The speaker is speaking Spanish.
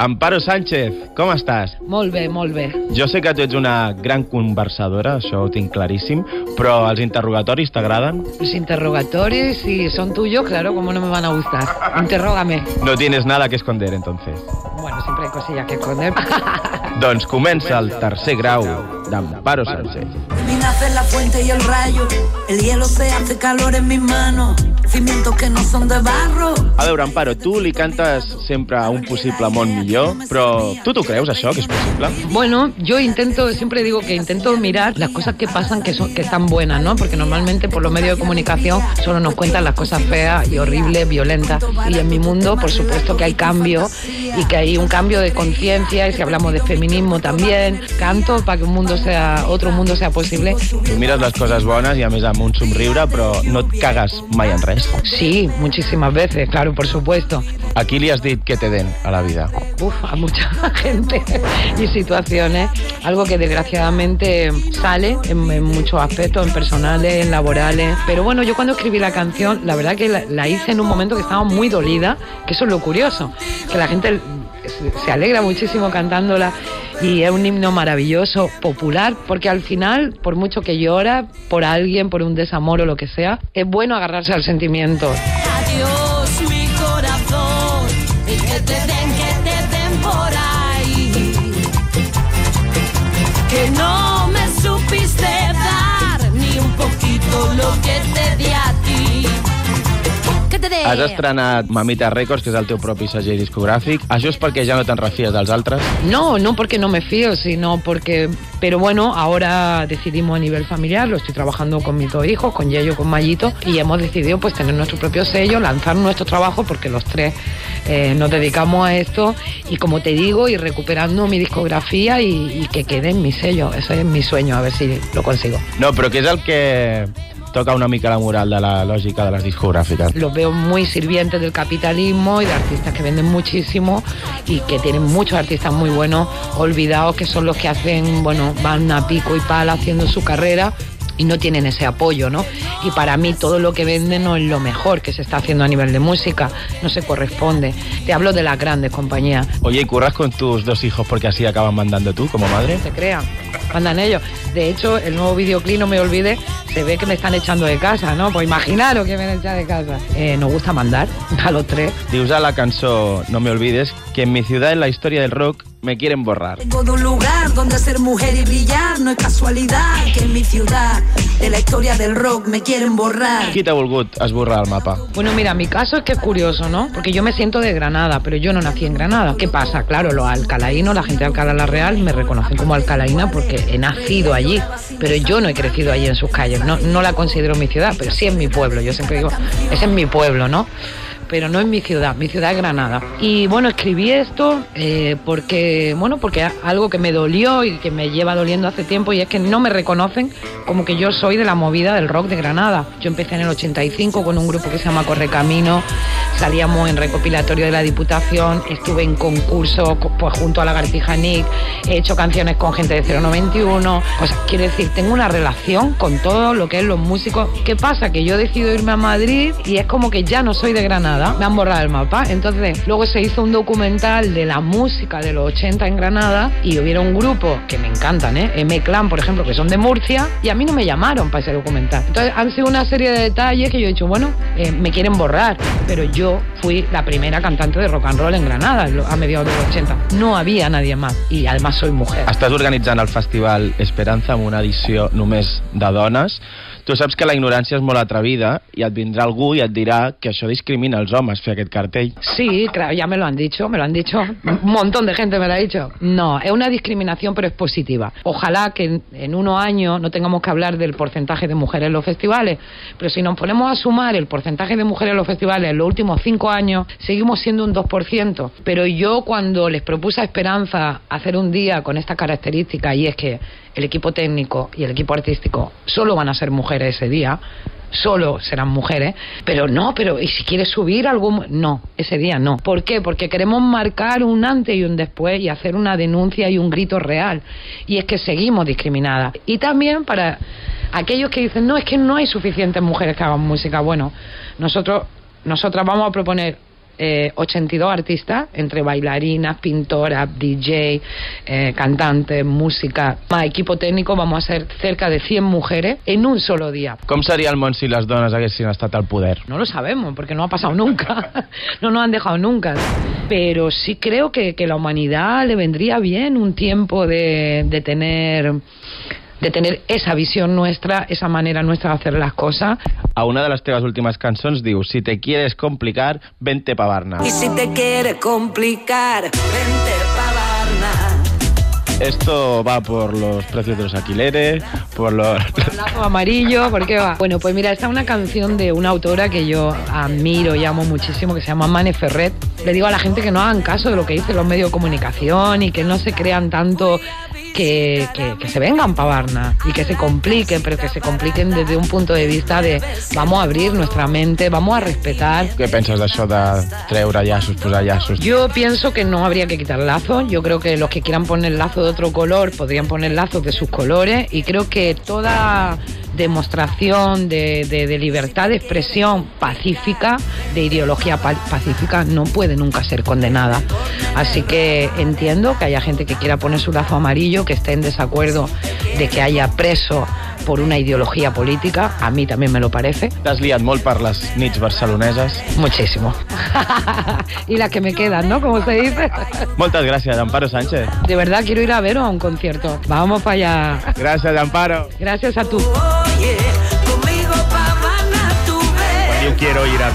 Amparo Sánchez, com estàs? Molt bé, molt bé. Jo sé que tu ets una gran conversadora, això ho tinc claríssim, però els interrogatoris t'agraden? Los interrogatorios, si son tuyos, claro, ¿cómo no me van a gustar? Interrógame. No tienes nada que esconder, entonces. Bueno, siempre hay cosillas que esconder. Doncs comença el tercer grau d'Amparo Sánchez. Mi nace la fuente y el rayo, el hielo se hace calor en mis manos, cimientos que no son de barro. A veure, Amparo, tu li cantes sempre a un possible món millor, però tu t'ho creus, això, que és possible? Bueno, yo intento, siempre digo que intento mirar las cosas que pasan que, son, que están buenas, ¿no? Porque normalmente por los medios de comunicación solo nos cuentan las cosas feas y horribles, violentas. Y en mi mundo, por supuesto que hay cambio y que hay un cambio de conciencia y si hablamos de feminismo también, canto para que un mundo sea, otro mundo sea posible. Tu mires les coses bones i a més amb un somriure, però no et cagues mai en res. Sí, muchísimas veces, claro, por supuesto. A qui li has dit que te den a la vida? Uf, a mucha gente y situaciones, algo que desgraciadamente sale en, en muchos aspectos, en personales, en laborales. Pero bueno, yo cuando escribí la canción, la verdad que la, la hice en un momento que estaba muy dolida, que eso es lo curioso, que la gente se- se alegra muchísimo cantándola y es un himno maravilloso, popular, porque al final, por mucho que llora por alguien, por un desamor o lo que sea, es bueno agarrarse al sentimiento. Adiós mi corazón, y que te den, que te den por ahí. Que no me supiste dar ni un poquito lo que te di. Que. Has estrenat Mamita Records, que és el teu propi segell discogràfic. Això és perquè ja no te'n refies dels altres? No, no porque no me fío, sino porque... Pero bueno, ahora decidimos a nivel familiar, lo estoy trabajando con mis dos hijos, con Yayo, con Mayito, y hemos decidido pues tener nuestro propio sello, lanzar nuestro trabajo, porque los tres eh, nos dedicamos a esto, y como te digo, ir recuperando mi discografía y, y que quede en mi sello. Ese es mi sueño, a ver si lo consigo. No, però què és el que toca una mica la moral de la lògica de les discogràfiques? Los veo muy sirvientes del capitalismo y de artistas que venden muchísimo y que tienen muchos artistas muy buenos olvidados que son los que hacen, bueno, van a pico y pala haciendo su carrera y no tienen ese apoyo, ¿no? Y para mí todo lo que venden no es lo mejor que se está haciendo a nivel de música, no se corresponde. Te hablo de las grandes compañías, Oye, ¿y curras con tus dos hijos porque así acaban mandando tú como madre? se crean, mandan ellos. De hecho, el nuevo videoclip, no me olvide, se ve que me están echando de casa, ¿no? Pues imaginaros que me han echado de casa. Eh, nos gusta mandar a los tres. Dius a la cançó No me olvides que en mi ciudad en la historia del rock me quieren borrar. Vengo de un lugar donde ser mujer y brillar no es casualidad. Que en mi ciudad, de la historia del rock, me quieren borrar. Qui t'ha volgut esborrar el mapa? Bueno, mira, mi caso es que es curioso, ¿no? Porque yo me siento de Granada, pero yo no nací en Granada. ¿Qué pasa? Claro, los alcalaínos, la gente de Alcalá la Real me reconocen como alcalaína porque he nacido allí, pero yo no he crecido allí en sus calles. No, no la considero mi ciudad, pero sí es mi pueblo. Yo siempre digo, ese es mi pueblo, ¿no? Pero no es mi ciudad, mi ciudad es Granada. Y bueno, escribí esto eh, porque, bueno, porque algo que me dolió y que me lleva doliendo hace tiempo y es que no me reconocen como que yo soy de la movida del rock de Granada. Yo empecé en el 85 con un grupo que se llama Correcamino, salíamos en recopilatorio de la Diputación, estuve en concurso co- pues junto a Lagartija Nick, he hecho canciones con gente de 091, o sea, quiero decir, tengo una relación con todo lo que es los músicos. ¿Qué pasa? Que yo decido irme a Madrid y es como que ya no soy de Granada, me han borrado el mapa. Entonces, luego se hizo un documental de la música de los 80 en Granada y hubiera un grupo que me encantan, ¿eh? M-Clan, por ejemplo, que son de Murcia, y a mí no me llamaron para ese documental. Entonces, han sido una serie de detalles que yo he dicho, bueno, eh, me quieren borrar, pero yo fui la primera cantante de rock and roll en Granada a mediados de los 80. No había nadie más, y además soy mujer. Estàs organitzant el festival Esperanza amb una edició només de dones. Tu saps que la ignorància és molt atrevida i et vindrà algú i que això discrimina els homes, fer aquest cartell. Sí, claro, ya me lo han dicho, me lo han dicho. Un montón de gente me lo ha dicho. No, es una discriminación, pero es positiva. Ojalá que en, unos años no tengamos que hablar del porcentaje de mujeres en los festivales, pero si nos ponemos a sumar el porcentaje de mujeres en los festivales en los últimos cinco años, seguimos siendo un 2%. Pero yo cuando les propuse a Esperanza hacer un día con esta característica, y es que el equipo técnico y el equipo artístico solo van a ser mujeres ese día, solo serán mujeres, pero no, pero ¿y si quieres subir algún...? No, ese día no. ¿Por qué? Porque queremos marcar un antes y un después y hacer una denuncia y un grito real. Y es que seguimos discriminadas. Y también para aquellos que dicen, no, es que no hay suficientes mujeres que hagan música. Bueno, nosotros nosotras vamos a proponer eh, 82 artistas, entre bailarinas, pintoras, DJ, eh, cantantes, música, más equipo técnico, vamos a ser cerca de 100 mujeres en un solo día. Com seria el món si les dones haguessin estat al poder? No lo sabemos, porque no ha pasado nunca. no nos han dejado nunca. Pero sí creo que, que la humanidad le vendría bien un tiempo de, de tener de tener esa visión nuestra, esa manera nuestra de hacer las cosas. A una de les teves últimes cançons diu Si te quieres complicar, vente pa Barna. Y si te quiere complicar, vente pa' Varna. Esto va por los precios de los alquileres, por los... Lazo amarillo, ¿por qué va? Bueno, pues mira, esta es una canción de una autora que yo admiro y amo muchísimo, que se llama Mane Ferret. Le digo a la gente que no hagan caso de lo que dicen los medios de comunicación y que no se crean tanto que, que, que se vengan para Varna y que se compliquen, pero que se compliquen desde un punto de vista de vamos a abrir nuestra mente, vamos a respetar. Què penses d'això de treure llaços, posar llaços? Yo pienso que no habría que quitar lazos. Yo creo que los que quieran poner lazo de otro color podrían poner lazos de sus colores. Y creo que toda demostración de, de- de libertad de expresión pacífica, de ideología pa- pacífica, no puede nunca ser condenada. Así que entiendo que haya gente que quiera poner su lazo amarillo, que esté en desacuerdo de que haya preso por una ideología política. A mí también me lo parece. T'has liat molt per les nits barceloneses. Muchísimo. y las que me quedan, ¿no? Como se dice. Moltes gràcies, Amparo Sánchez. De verdad quiero ir a ver a un concierto. Vamos para allá. Gràcies, Amparo. Gracias a tú. Quiero ir a